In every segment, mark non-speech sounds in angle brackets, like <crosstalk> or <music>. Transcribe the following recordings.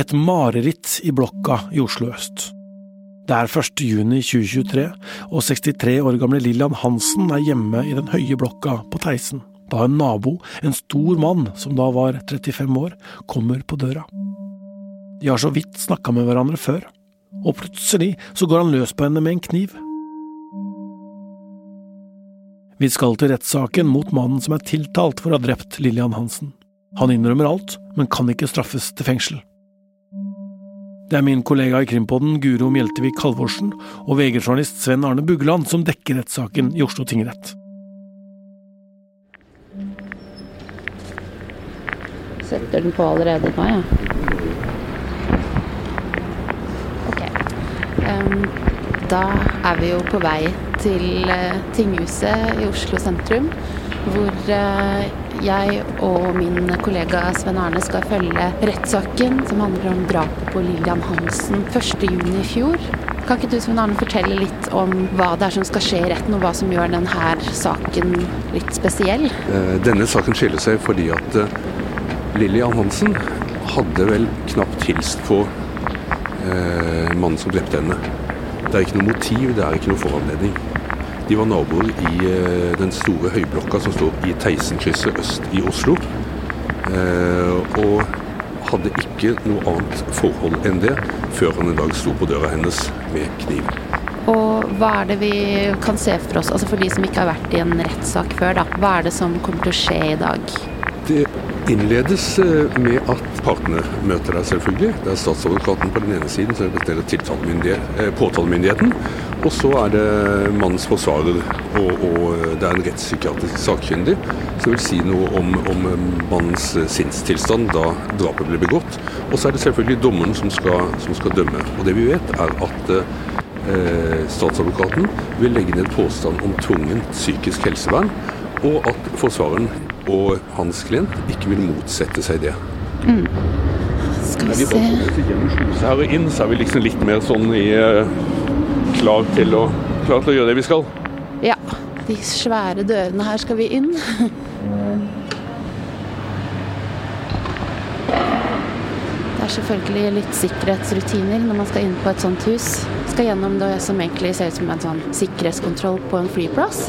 Et mareritt i blokka i Oslo øst. Det er 1. juni 2023, og 63 år gamle Lillian Hansen er hjemme i den høye blokka på Theisen da en nabo, en stor mann som da var 35 år, kommer på døra. De har så vidt snakka med hverandre før, og plutselig så går han løs på henne med en kniv. Vi skal til rettssaken mot mannen som er tiltalt for å ha drept Lillian Hansen. Han innrømmer alt, men kan ikke straffes til fengsel. Det er min kollega i Krimpodden Guro Mjeltevik Halvorsen og VG-journalist Sven Arne Bugland som dekker rettssaken i Oslo tingrett. Setter den på allerede nå, ja. Ok. Um, da er vi jo på vei til uh, tinghuset i Oslo sentrum, hvor uh, jeg og min kollega Sven Arne skal følge rettssaken som handler om drapet på Lillian Hansen 1.6 i fjor. Kan ikke du Sven Arne, fortelle litt om hva det er som skal skje i retten, og hva som gjør denne saken litt spesiell? Eh, denne saken skiller seg fordi at Lillian Hansen hadde vel knapt hilst på eh, mannen som drepte henne. Det er ikke noe motiv, det er ikke noe foranledning. De var naboer i eh, den store høyblokka som står i Theisenkrysset øst i Oslo. Eh, og hadde ikke noe annet forhold enn det før han en dag sto på døra hennes med kniv. Og hva er det vi kan se for oss, altså for de som ikke har vært i en rettssak før, da. Hva er det som kommer til å skje i dag? Det innledes eh, med at partene møter deg, selvfølgelig. Det er statsadvokaten på den ene siden som er eh, påtalemyndigheten. Og så er det mannens forsvarer, og, og, det er en rettspsykiatrisk sakkyndig som vil si noe om, om mannens sinnstilstand da drapet ble begått. Og så er det selvfølgelig dommeren som skal, som skal dømme. Og det vi vet, er at eh, statsadvokaten vil legge ned påstand om tvungent psykisk helsevern, og at forsvareren og hans klient ikke vil motsette seg det. Mm. Skal vi se Her inn så er vi liksom litt mer sånn i uh, klar, til å, klar til å gjøre det vi skal. Ja. De svære dørene her skal vi inn. Det er selvfølgelig litt sikkerhetsrutiner når man skal inn på et sånt hus. Skal gjennom det som egentlig ser ut som en sånn sikkerhetskontroll på en flyplass.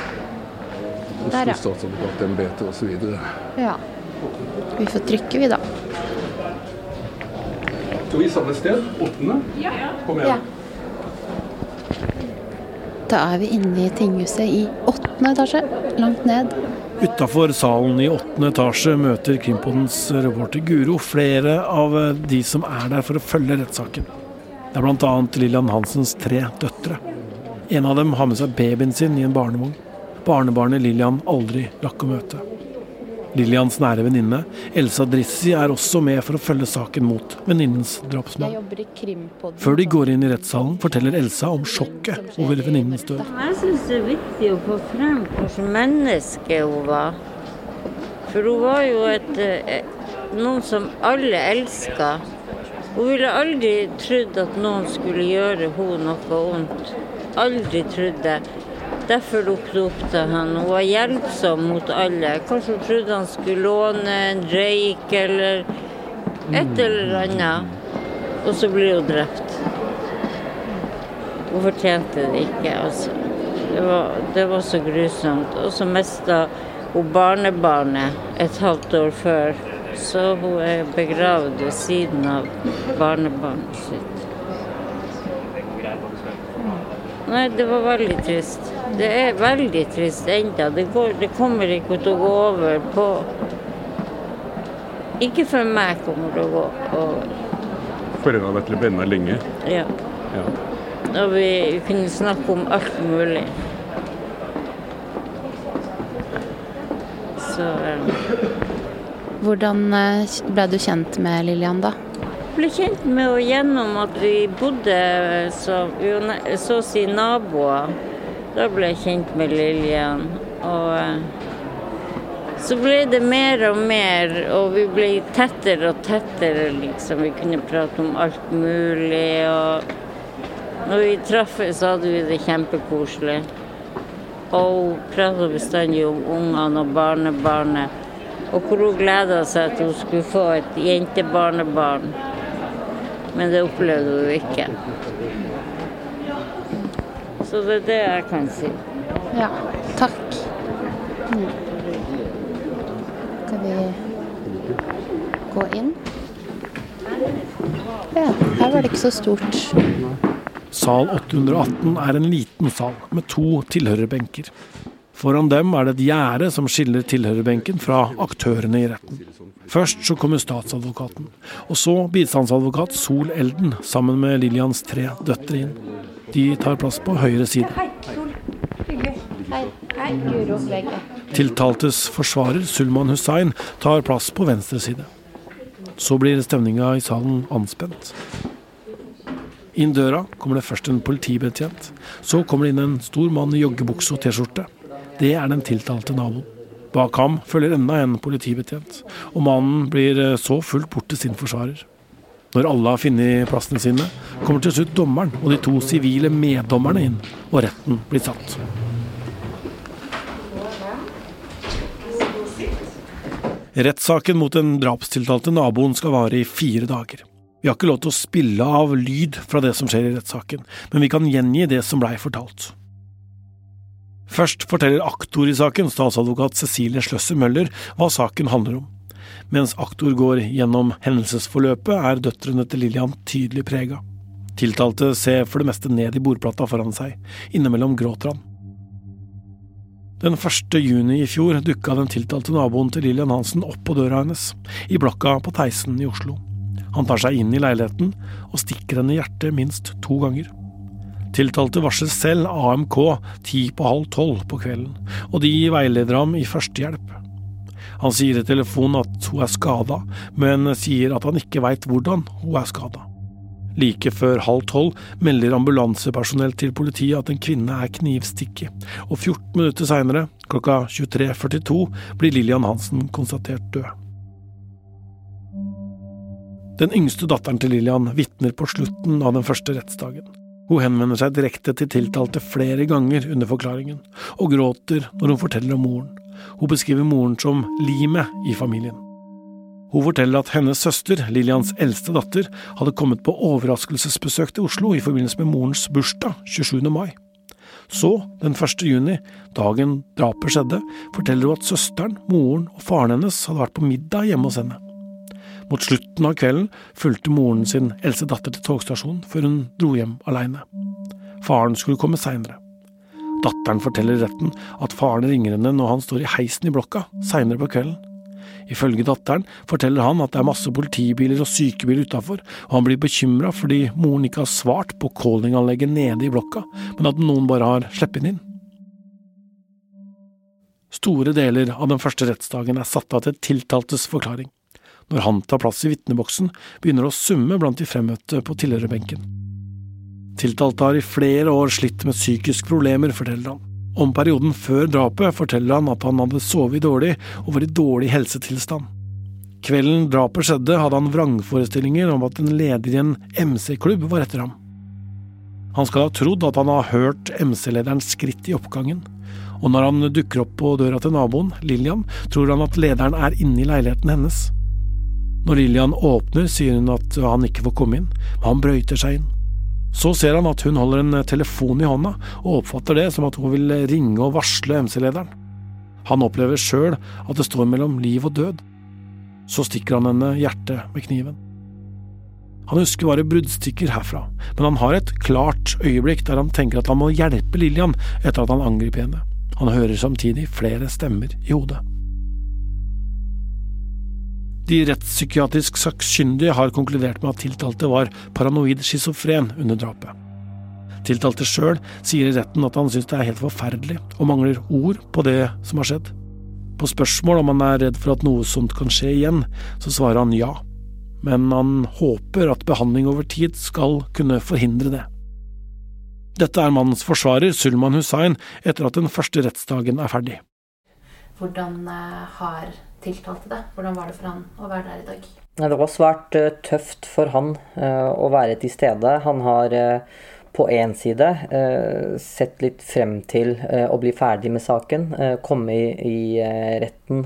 Oslo statsadvokatembetet osv. Ja. Vi får trykke, vi, da. Skal vi samme sted? Åttende? Ja. Kom igjen. Ja. Da er vi inne i tinghuset i åttende etasje, langt ned. Utafor salen i åttende etasje møter Krimpodens reporter Guro flere av de som er der for å følge rettssaken. Det er bl.a. Lillian Hansens tre døtre. En av dem har med seg babyen sin i en barnevogn. Barnebarnet Lillian aldri rakk å møte. Lillians nære venninne, Elsa Drissi, er også med for å følge saken mot venninnens drapsmann. Før de går inn i rettssalen, forteller Elsa om sjokket over venninnens død. Jeg syns det er viktig å få frem hvilket menneske hun var. For hun var jo et, eh, noen som alle elska. Hun ville aldri trodd at noen skulle gjøre henne noe vondt. Aldri trodd det. Derfor lukket hun opp til han. Hun var hjelpsom mot alle. Kanskje hun trodde han skulle låne en røyk eller et eller annet. Og så blir hun drept. Hun fortjente det ikke, altså. Det var, det var så grusomt. Og så mista hun barnebarnet et halvt år før. Så hun er begravd ved siden av barnebarnet sitt. Nei, det var veldig trist. Det er veldig trist ennå. Det, det, kommer ikke til å gå over på Ikke for meg kommer det å gå over. For en har vært venner lenge? Ja. ja. og vi kunne snakke om alt mulig. Så um. Hvordan eh, ble du kjent med Lillian, da? ble kjent med henne gjennom at vi bodde så, så å si naboer. Da ble jeg kjent med Lillian. Og eh, så ble det mer og mer, og vi ble tettere og tettere, liksom. Vi kunne prate om alt mulig. og når vi traffes, så hadde vi det kjempekoselig. Og hun prata bestandig om ungene og barnebarnet. Og hvor hun gleda seg til hun skulle få et jentebarnebarn. Men det opplevde hun ikke. Så det er det jeg kan si. Ja, takk. Mm. Skal vi gå inn? Ja, her var det ikke så stort. Sal 818 er en liten sal med to tilhørerbenker. Foran dem er det et gjerde som skiller tilhørerbenken fra aktørene i retten. Først så kommer statsadvokaten, og så bistandsadvokat Sol Elden sammen med Lillians tre døtre inn. De tar plass på høyre side. Hei, hei, Guro Vegge. Tiltaltes forsvarer Sulman Hussein, tar plass på venstre side. Så blir stemninga i salen anspent. Inn døra kommer det først en politibetjent. Så kommer det inn en stor mann i joggebukse og T-skjorte. Det er den tiltalte naboen. Bak ham følger enda en politibetjent, og mannen blir eh, så fullt bort til sin forsvarer. Når alle har funnet plassene sine, kommer til slutt dommeren og de to sivile meddommerne inn, og retten blir satt. Rettssaken mot den drapstiltalte naboen skal vare i fire dager. Vi har ikke lov til å spille av lyd fra det som skjer i rettssaken, men vi kan gjengi det som blei fortalt. Først forteller aktor i saken, statsadvokat Cecilie Sløsser Møller, hva saken handler om. Mens aktor går gjennom hendelsesforløpet, er døtrene til Lillian tydelig prega. Tiltalte ser for det meste ned i bordplata foran seg, innimellom gråter han. Den 1. juni i fjor dukka den tiltalte naboen til Lillian Hansen opp på døra hennes, i blokka på Theisen i Oslo. Han tar seg inn i leiligheten og stikker henne i hjertet minst to ganger. Tiltalte varsler selv AMK ti på halv tolv på kvelden, og de veileder ham i førstehjelp. Han sier i telefonen at hun er skada, men sier at han ikke veit hvordan hun er skada. Like før halv tolv melder ambulansepersonell til politiet at en kvinne er knivstikket, og 14 minutter seinere, klokka 23.42, blir Lillian Hansen konstatert død. Den yngste datteren til Lillian vitner på slutten av den første rettsdagen. Hun henvender seg direkte til tiltalte flere ganger under forklaringen, og gråter når hun forteller om moren. Hun beskriver moren som limet i familien. Hun forteller at hennes søster, Lillians eldste datter, hadde kommet på overraskelsesbesøk til Oslo i forbindelse med morens bursdag 27. mai. Så, den 1. juni, dagen drapet skjedde, forteller hun at søsteren, moren og faren hennes hadde vært på middag hjemme hos henne. Mot slutten av kvelden fulgte moren sin eldste datter til togstasjonen før hun dro hjem alene. Faren skulle komme seinere. Datteren forteller retten at faren ringer henne når han står i heisen i blokka seinere på kvelden. Ifølge datteren forteller han at det er masse politibiler og sykebiler utafor, og han blir bekymra fordi moren ikke har svart på callinganlegget nede i blokka, men at noen bare har sluppet inn. Store deler av den første rettsdagen er satt av til tiltaltes forklaring. Når han tar plass i vitneboksen, begynner det å summe blant de fremmøtte på tilhørerbenken. Tiltalte har i flere år slitt med psykiske problemer, forteller han. Om perioden før drapet forteller han at han hadde sovet dårlig og var i dårlig helsetilstand. Kvelden drapet skjedde, hadde han vrangforestillinger om at en leder i en MC-klubb var etter ham. Han skal ha trodd at han har hørt MC-lederens skritt i oppgangen, og når han dukker opp på døra til naboen, Lillian, tror han at lederen er inne i leiligheten hennes. Når Lillian åpner, sier hun at han ikke får komme inn, men han brøyter seg inn. Så ser han at hun holder en telefon i hånda, og oppfatter det som at hun vil ringe og varsle MC-lederen. Han opplever sjøl at det står mellom liv og død. Så stikker han henne hjertet med kniven. Han husker bare bruddstykker herfra, men han har et klart øyeblikk der han tenker at han må hjelpe Lillian etter at han angriper henne. Han hører samtidig flere stemmer i hodet. De rettspsykiatrisk sakkyndige har konkludert med at tiltalte var paranoid schizofren under drapet. Tiltalte sjøl sier i retten at han syns det er helt forferdelig, og mangler ord på det som har skjedd. På spørsmål om han er redd for at noe sånt kan skje igjen, så svarer han ja, men han håper at behandling over tid skal kunne forhindre det. Dette er mannens forsvarer, Sulman Hussain, etter at den første rettsdagen er ferdig. Hvordan eh, har tiltalte det? Hvordan var det for han å være der i dag? Det var svært eh, tøft for han eh, å være til stede. Han har på én side sett litt frem til å bli ferdig med saken, komme i retten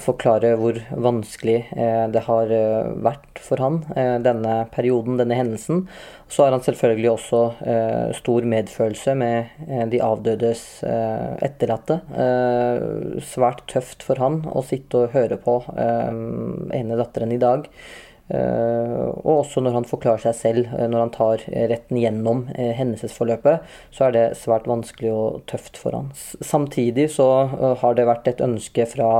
forklare hvor vanskelig eh, det har eh, vært for han, eh, denne perioden, denne hendelsen. Så har han selvfølgelig også stor medfølelse med de avdødes etterlatte. Svært tøft for han å sitte og høre på ene datteren i dag. Uh, og også når han forklarer seg selv, uh, når han tar retten gjennom hendelsesforløpet, så er det svært vanskelig og tøft for han. Samtidig så har det vært et ønske fra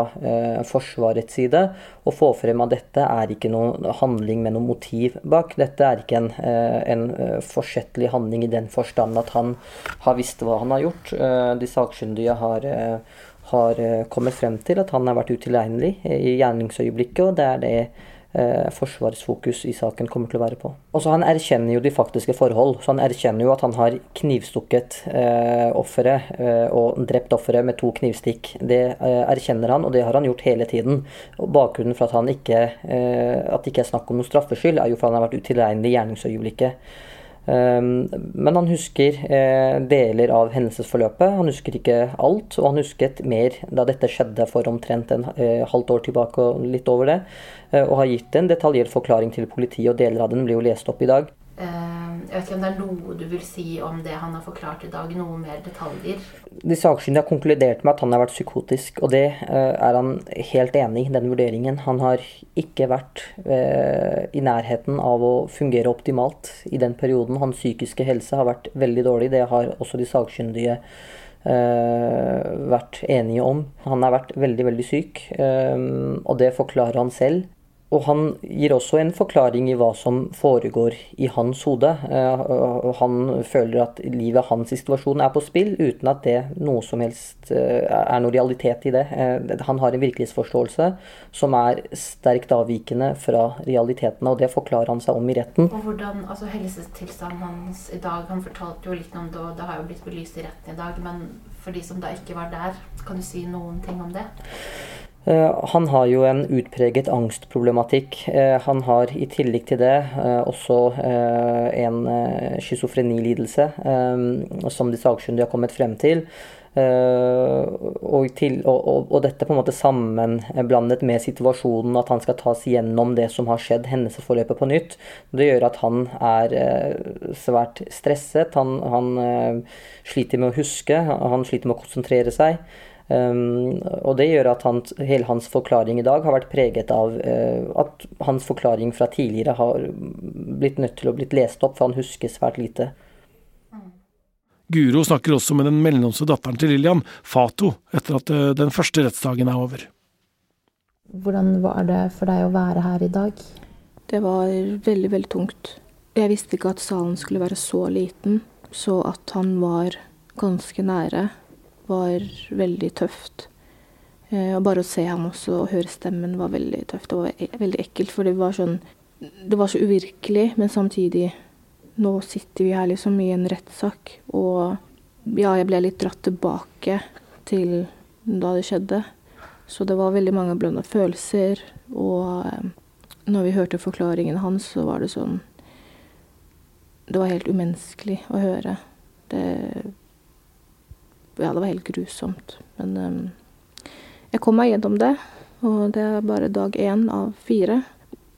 Forsvarets side å få frem at dette er ikke noe handling med noe motiv bak. Dette er ikke en, en forsettlig handling i den forstand at han har visst hva han har gjort. de sakkyndige har har kommet frem til at han har vært utilregnelig i gjerningsøyeblikket, og det er det eh, Forsvarets i saken kommer til å være på. Også Han erkjenner jo de faktiske forhold. så Han erkjenner jo at han har knivstukket eh, offeret eh, og drept offeret med to knivstikk. Det eh, erkjenner han, og det har han gjort hele tiden. Og Bakgrunnen for at, han ikke, eh, at det ikke er snakk om noe straffskyld, er jo for han har vært utilregnelig i gjerningsøyeblikket. Ehm, men han husker eh, deler av hendelsesforløpet. Han husker ikke alt, og han husket mer da dette skjedde for omtrent en eh, halvt år tilbake og litt over det, eh, og har gitt en detaljert forklaring til politiet, og deler av den blir jo lest opp i dag. Jeg vet ikke om det er noe du vil si om det han har forklart i dag? Noe mer detaljer? De sakkyndige har konkludert med at han har vært psykotisk, og det uh, er han helt enig i, den vurderingen. Han har ikke vært uh, i nærheten av å fungere optimalt i den perioden. Hans psykiske helse har vært veldig dårlig. Det har også de sakkyndige uh, vært enige om. Han har vært veldig, veldig syk, og det forklarer han selv. Og han gir også en forklaring i hva som foregår i hans hode. Eh, han føler at livet hans i situasjonen er på spill, uten at det noe som helst eh, er noe realitet i det. Eh, han har en virkelighetsforståelse som er sterkt avvikende fra realitetene, og det forklarer han seg om i retten. Og hvordan, altså Helsetilstanden hans i dag, han fortalte jo litt om det, og det har jo blitt belyst i retten i dag, men for de som da ikke var der, kan du si noen ting om det? Eh, han har jo en utpreget angstproblematikk. Eh, han har i tillegg til det eh, også en schizofrenilidelse, som de sakkyndige har kommet frem til. Og, til, og, og, dette på en måte sammenblandet med situasjonen at han skal tas gjennom det som har skjedd, hendelsesforløpet på nytt, det gjør at han er svært stresset. Han, han sliter med å huske, han sliter med å konsentrere seg. Um, og det gjør at han, hele hans forklaring i dag har vært preget av uh, at hans forklaring fra tidligere har blitt nødt til å blitt lest opp, for han husker svært lite. Guro snakker også med den mellomste datteren til Lillian, Fato, etter at uh, den første rettsdagen er over. Hvordan var det for deg å være her i dag? Det var veldig, veldig tungt. Jeg visste ikke at salen skulle være så liten, så at han var ganske nære var veldig tøft. Eh, og bare å se ham også og høre stemmen var veldig tøft. Det var veldig ekkelt, for det var sånn Det var så uvirkelig, men samtidig Nå sitter vi her liksom i en rettssak, og ja, jeg ble litt dratt tilbake til da det skjedde. Så det var veldig mange blanda følelser, og eh, når vi hørte forklaringen hans, så var det sånn Det var helt umenneskelig å høre. Det ja, det var helt grusomt. Men um, jeg kom meg gjennom det, og det er bare dag én av fire.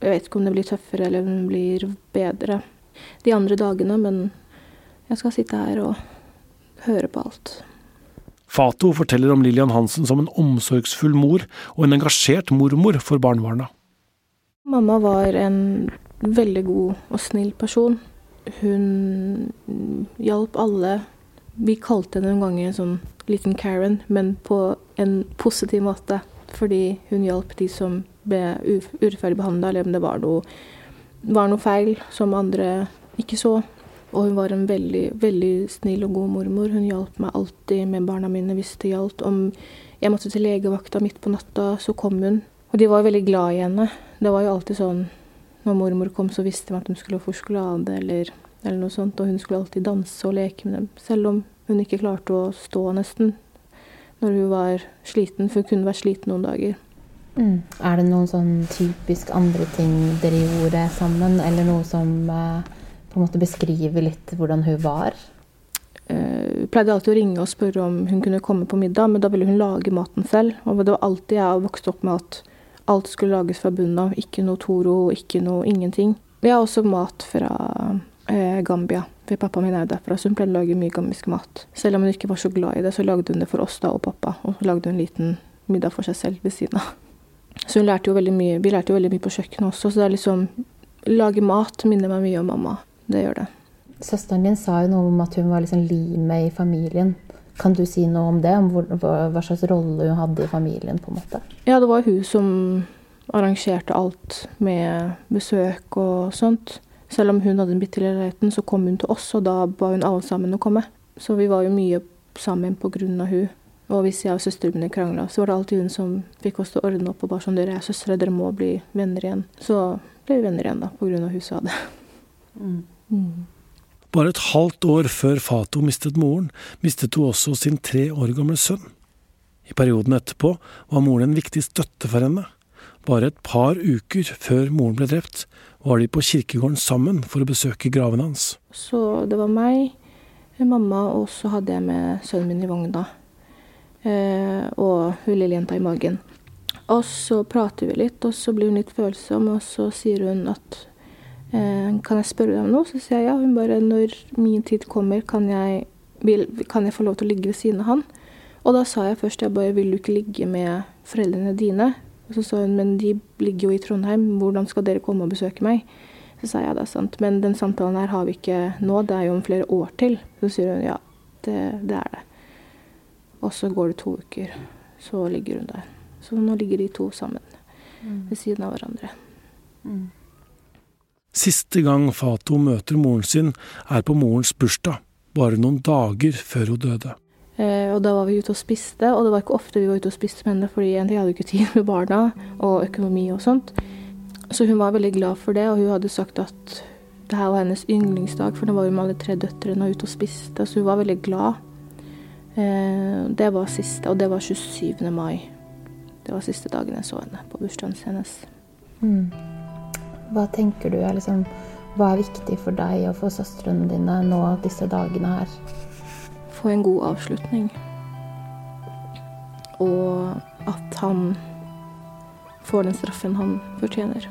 Jeg vet ikke om det blir tøffere eller om det blir bedre de andre dagene, men jeg skal sitte her og høre på alt. Fato forteller om Lillian Hansen som en omsorgsfull mor og en engasjert mormor for barnebarna. Mamma var en veldig god og snill person. Hun hjalp alle vi kalte henne en gang en sånn liten Karen, men på en positiv måte. Fordi hun hjalp de som ble urettferdig behandla, eller om det var noe, var noe, feil som andre ikke så. Og hun var en veldig, veldig snill og god mormor. Hun hjalp meg alltid med barna mine hvis det gjaldt. Om jeg måtte til legevakta midt på natta, så kom hun. Og de var veldig glad i henne. Det var jo alltid sånn når mormor kom, så visste de at hun skulle få sjokolade eller, eller noe sånt. Og hun skulle alltid danse og leke med dem, selv om hun ikke klarte å stå nesten når hun var sliten, for hun kunne være sliten noen dager. Mm. Er det noen sånn typisk andre ting dere gjorde sammen, eller noe som eh, på en måte beskriver litt hvordan hun var? Eh, hun pleide alltid å ringe og spørre om hun kunne komme på middag, men da ville hun lage maten selv. Og det var alltid jeg vokste opp med at alt skulle lages fra bunnen av. Ikke noe Toro, ikke noe ingenting. Vi har også mat fra Gambia. For pappa min er derfra, så hun pleide å lage mye gambisk mat. Selv om hun ikke var så glad i det, så lagde hun det for oss da og pappa. Og så lagde hun en liten middag for seg selv ved siden av. <laughs> Så hun lærte jo veldig mye. Vi lærte jo veldig mye på kjøkkenet også, så det er liksom Lage mat minner meg mye om mamma. Det gjør det. Søsteren din sa jo noe om at hun var liksom limet i familien. Kan du si noe om det? Om hva slags rolle hun hadde i familien? på en måte? Ja, det var hun som arrangerte alt med besøk og sånt. Selv om hun hadde den bitte lille leiligheten, så kom hun til oss, og da ba hun alle sammen å komme. Så vi var jo mye sammen av hun. Og hvis jeg og søsteren min krangla, så var det alltid hun som fikk oss til å ordne opp og bare sånn Dere er søstre, dere må bli venner igjen. Så ble vi venner igjen, da, av hun sa det. Mm. Mm. Bare et halvt år før Fato mistet moren, mistet hun også sin tre år gamle sønn. I perioden etterpå var moren en viktig støtte for henne. Bare et par uker før moren ble drept, var de på kirkegården sammen for å besøke graven hans. Så det var meg, mamma, og så hadde jeg med sønnen min i vogna. Eh, og hun lille jenta i magen. Og så prater vi litt, og så blir hun litt følsom, og så sier hun at eh, Kan jeg spørre deg om noe? Så sier jeg ja. Hun bare Når min tid kommer, kan jeg, vil, kan jeg få lov til å ligge ved siden av han? Og da sa jeg først jeg bare Vil du ikke ligge med foreldrene dine? Og så sa hun men de ligger jo i Trondheim, hvordan skal dere komme og besøke meg? Så sa jeg ja, det er sant, men den samtalen her har vi ikke nå, det er jo om flere år til. Så sier hun ja, det, det er det. Og så går det to uker, så ligger hun der. Så nå ligger de to sammen mm. ved siden av hverandre. Mm. Siste gang Fato møter moren sin, er på morens bursdag, bare noen dager før hun døde. Og da var vi ute og spiste, og det var ikke ofte vi var ute og spiste med henne, fordi jeg hadde ikke tid med barna og økonomi og sånt. Så hun var veldig glad for det, og hun hadde sagt at det her var hennes yndlingsdag, for nå var hun med alle tre døtrene ute og spiste, så hun var veldig glad. Eh, det var siste, og det var 27. mai. Det var siste dagen jeg så henne på bursdagen hennes. Mm. Hva tenker du er liksom, Hva er viktig for deg og for søstrene dine nå disse dagene her? Få en god avslutning. Og at han får den straffen han fortjener.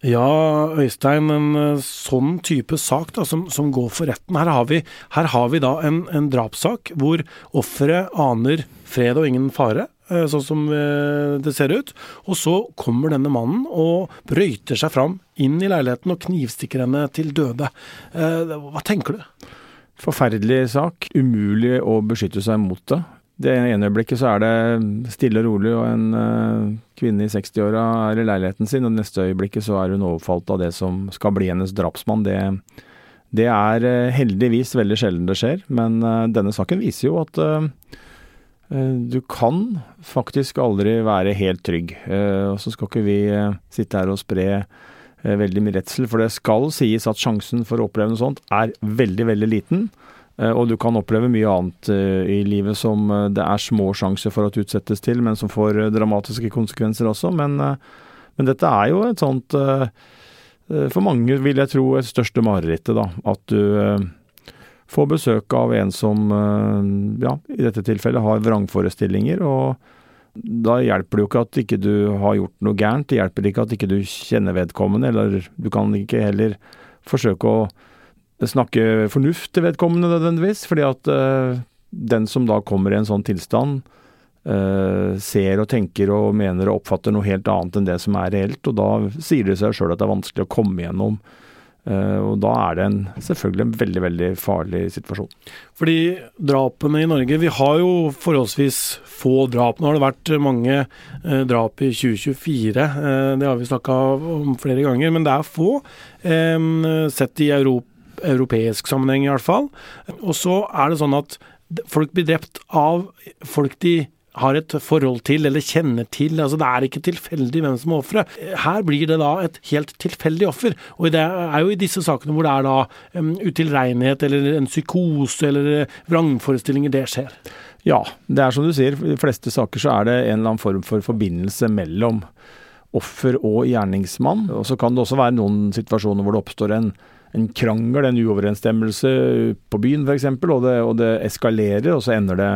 Ja, Øystein, en eh, sånn type sak da, som, som går for retten. Her har vi, her har vi da en, en drapssak hvor offeret aner fred og ingen fare, sånn som eh, det ser ut. Og så kommer denne mannen og brøyter seg fram inn i leiligheten og knivstikker henne til døde. Hva tenker du? Forferdelig sak. Umulig å beskytte seg mot det. Det ene øyeblikket så er det stille og rolig, og en kvinne i 60-åra er i leiligheten sin, og det neste øyeblikket så er hun overfalt av det som skal bli hennes drapsmann. Det, det er heldigvis veldig sjelden det skjer, men denne saken viser jo at du kan faktisk aldri være helt trygg. og så skal ikke vi sitte her og spre veldig mye redsel, for det skal sies at sjansen for å oppleve noe sånt er veldig, veldig liten. Eh, og du kan oppleve mye annet eh, i livet som eh, det er små sjanser for at utsettes til, men som får dramatiske konsekvenser også. Men, men dette er jo et sånt For mange vil jeg tro et største marerittet, da. At du får besøk av en som, ja, i dette tilfellet har vrangforestillinger. og da hjelper det jo ikke at ikke du har gjort noe gærent, det hjelper ikke at ikke du kjenner vedkommende, eller du kan ikke heller forsøke å snakke fornuft til vedkommende nødvendigvis, fordi at uh, den som da kommer i en sånn tilstand, uh, ser og tenker og mener og oppfatter noe helt annet enn det som er reelt, og da sier det seg sjøl at det er vanskelig å komme gjennom Eh, og da er det en, selvfølgelig en veldig, veldig farlig situasjon. Fordi drapene i Norge Vi har jo forholdsvis få drap. Nå har det vært mange eh, drap i 2024. Eh, det har vi snakka om flere ganger, men det er få. Eh, sett i Europa, europeisk sammenheng i hvert fall. Og så er det sånn at folk blir drept av folk de har et forhold til eller kjenner til. altså Det er ikke tilfeldig hvem som er offeret. Her blir det da et helt tilfeldig offer. Og det er jo i disse sakene hvor det er da um, utilregnelighet eller en psykose eller vrangforestillinger det skjer. Ja, det er som du sier. I de fleste saker så er det en eller annen form for forbindelse mellom offer og gjerningsmann. Og så kan det også være noen situasjoner hvor det oppstår en en krangel, en uoverensstemmelse på byen f.eks., og, og det eskalerer, og så ender det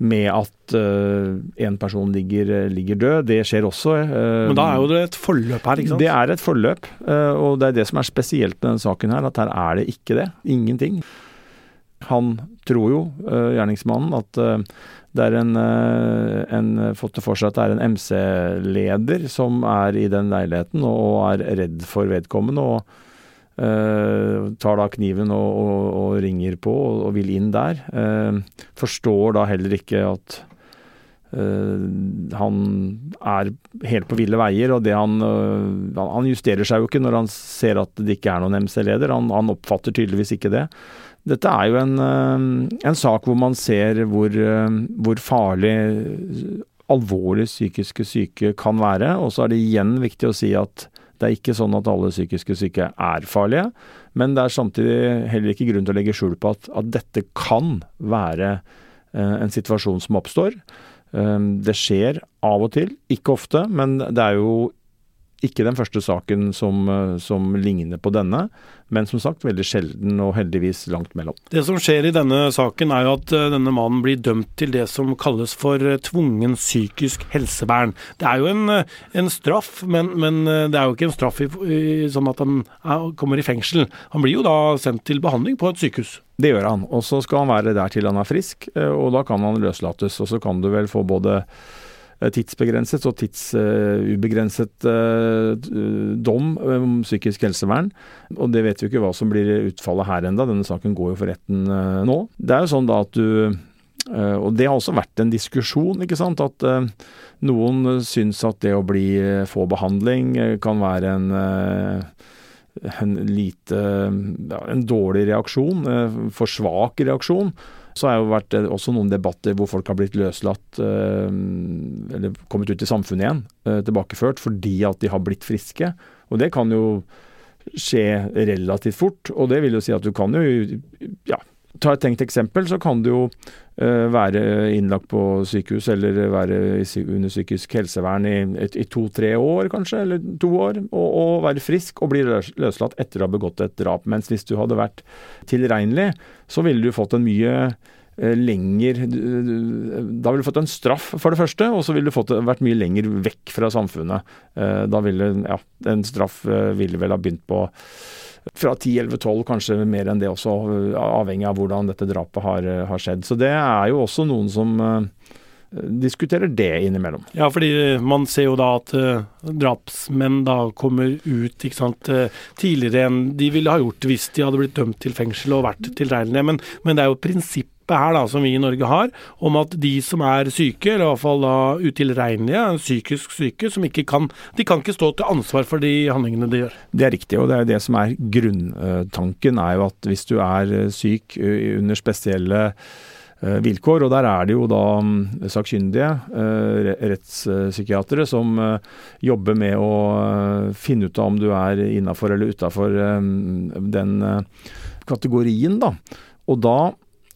med at uh, en person ligger, ligger, død. Det skjer også. Uh, Men da er jo det et forløp her, ikke sant? Det er et forløp, uh, og det er det som er spesielt med denne saken her, at her er det ikke det. Ingenting. Han tror jo, gjerningsmannen, at det er en, en fått for seg at det er en MC-leder som er i den leiligheten og er redd for vedkommende. og Uh, tar da kniven og, og, og ringer på og, og, vil inn der. Uh, forstår da heller ikke at uh, han er helt på ville veier, og han Han justerer seg jo ikke når han ser at det ikke er noen MC-leder. Han, han, oppfatter tydeligvis ikke det. Dette er jo en, en sak hvor man ser hvor, hvor farlig alvorlig psykiske syke kan være. Og så er det igjen viktig å si at det er ikke sånn at alle psykiske syke er farlige, men det er samtidig heller ikke grunn til å legge skjul på at, at dette kan være eh, en situasjon som oppstår. Um, det skjer av og til, ikke ofte, men det er jo ikke den første saken som, eh, som, ligner på denne, men som sagt veldig sjelden og heldigvis langt mellom. Det som skjer i denne saken er jo at eh, denne mannen blir dømt til det som kalles for eh, tvungen psykisk helsevern. Det er jo en, en straff, men, men, det er jo ikke en straff i, i, sånn at han er, kommer i fengsel. Han blir jo da sendt til behandling på et sykehus. Det gjør han, og så skal han være der til han er frisk, og da kan han løslates. Og så kan du vel få både tidsbegrenset og tidsubegrenset eh, dom om psykisk helsevern. Og det vet vi ikke hva som blir utfallet her enda. Denne saken går jo for retten eh, nå. Det er jo sånn da at du og det har også vært en diskusjon, ikke sant. At noen syns at det å bli få behandling kan være en en lite ja, en dårlig reaksjon, for svak reaksjon. Så har det vært eh, også noen debatter hvor folk har blitt løslatt, eh, eller kommet ut i samfunnet igjen, eh, tilbakeført, fordi at de har blitt friske. Og det kan jo skje relativt fort, og det vil jo si at du kan jo ja, Ta et tenkt eksempel, så kan du jo uh, være innlagt på sykehus eller være under psykisk helsevern i, i to-tre år, kanskje, eller to år, og, og, være frisk og bli løslatt etter å ha begått et drap. Mens hvis du hadde vært tilregnelig, så ville du fått en mye lenger Da ville du fått en straff, for det første, og så ville du fått, vært mye lenger vekk fra samfunnet. Uh, da ville ja, en straff ville vel ha begynt på fra 10-11-12, kanskje mer enn det også, avhengig av hvordan dette drapet har, har skjedd. Så det er jo også noen som diskuterer det innimellom. Ja, fordi man ser jo da at drapsmenn da kommer ut ikke sant, tidligere enn de ville ha gjort hvis de hadde blitt dømt til fengsel og vært tilregnelige. Men, men det er jo prinsipp her da, som vi i Norge har, om at de som er syke, eller i hvert fall da utilregnelige, psykisk syke, som ikke kan De kan ikke stå til ansvar for de handlingene de gjør. Det er riktig, og det er det som er grunntanken, er jo at hvis du er eh, syk eh, under spesielle eh, vilkår, og der er det jo da mm, sakkyndige, rettspsykiatere, som jobber med å finne ut av om du er innafor eller utafor den kategorien, da. Og da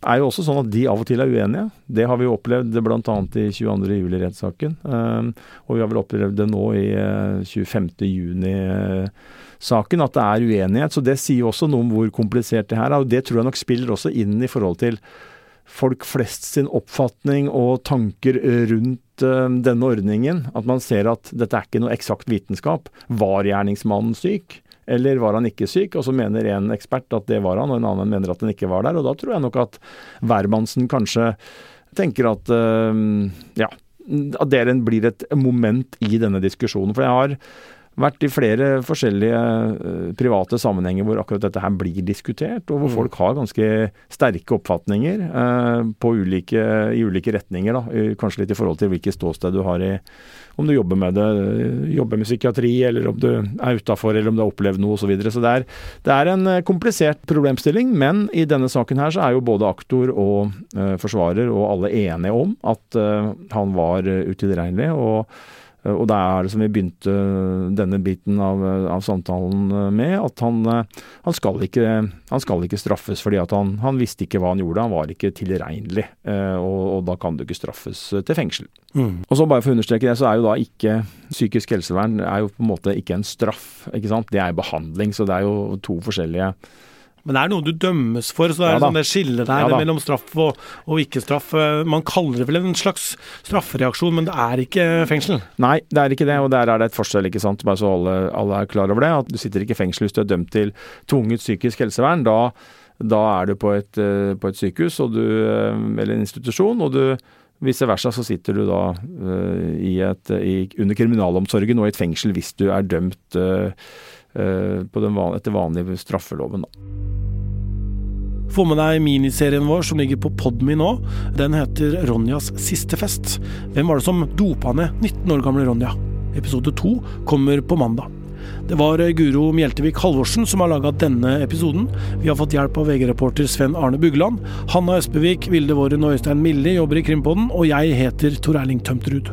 er jo også sånn at de av og til er uenige. Det har vi jo opplevd bl.a. i 22. juli-rettssaken. Um, og vi har vel opplevd det nå i uh, 25. juni-saken, at det er uenighet. Så det sier også noe om hvor komplisert det her er. Og det tror jeg nok spiller også inn i forhold til folk flest sin oppfatning og tanker rundt uh, denne ordningen. At man ser at dette er ikke noe eksakt vitenskap. Var gjerningsmannen syk? Eller var han ikke syk? Og så mener en ekspert at det var han, og en annen mener at han ikke var der. Og da tror jeg nok at hvermannsen kanskje tenker at øh, ja, at det blir et moment i denne diskusjonen. For jeg har vært i flere forskjellige uh, private sammenhenger hvor akkurat dette her blir diskutert, og hvor mm. folk har ganske sterke oppfatninger uh, ulike, i ulike retninger. Da. Kanskje litt i forhold til hvilket ståsted du har i om du jobber med det, jobber med psykiatri, eller om du er utafor, eller om du har opplevd noe osv. Så, videre. så det er, det er, en komplisert problemstilling, men i denne saken her så er jo både aktor og eh, forsvarer og alle enige om at han var utilregnelig. og Eh, og det er det som vi begynte denne biten av, av samtalen med, at han, eh, han, skal ikke, han, skal ikke, straffes fordi at han, han, visste ikke hva han gjorde. Han var ikke tilregnelig, eh, og, og da kan du ikke straffes til fengsel. Mm. Og så bare for å understreke det, så er jo da ikke psykisk helsevern er jo på en måte ikke en straff. ikke sant? Det er behandling, så det er jo to forskjellige men det er noe du dømmes for, så det er ja, sånn det skillet der ja, mellom straff og, og ikke-straff. Man kaller det vel en slags straffereaksjon, men det er ikke fengsel? Nei, det er ikke det, og der er det et forskjell, ikke sant. Bare så alle, alle er klar over det. At du sitter ikke i fengsel hvis du er dømt til tvunget psykisk helsevern. Da, da er du på et, eh, på et sykehus du, eh, eller en institusjon, og du Vice versa så sitter du da uh, i et, i, under kriminalomsorgen og i et fengsel hvis du er dømt uh, uh, den, etter vanlig straffeloven. Da. Få med deg miniserien vår som ligger på Podmy nå. Den heter Ronjas siste fest. Hvem var det som dopa ned 19 år gamle Ronja? Episode to kommer på mandag. Det var Guro Mjeltevik Halvorsen som har laga denne episoden. Vi har fått hjelp av VG-reporter Sven Arne Bugland. Hanna Espevik, Vilde Våren og Øystein Milli jobber i Krimpodden, og jeg heter Tor Erling Tømterud.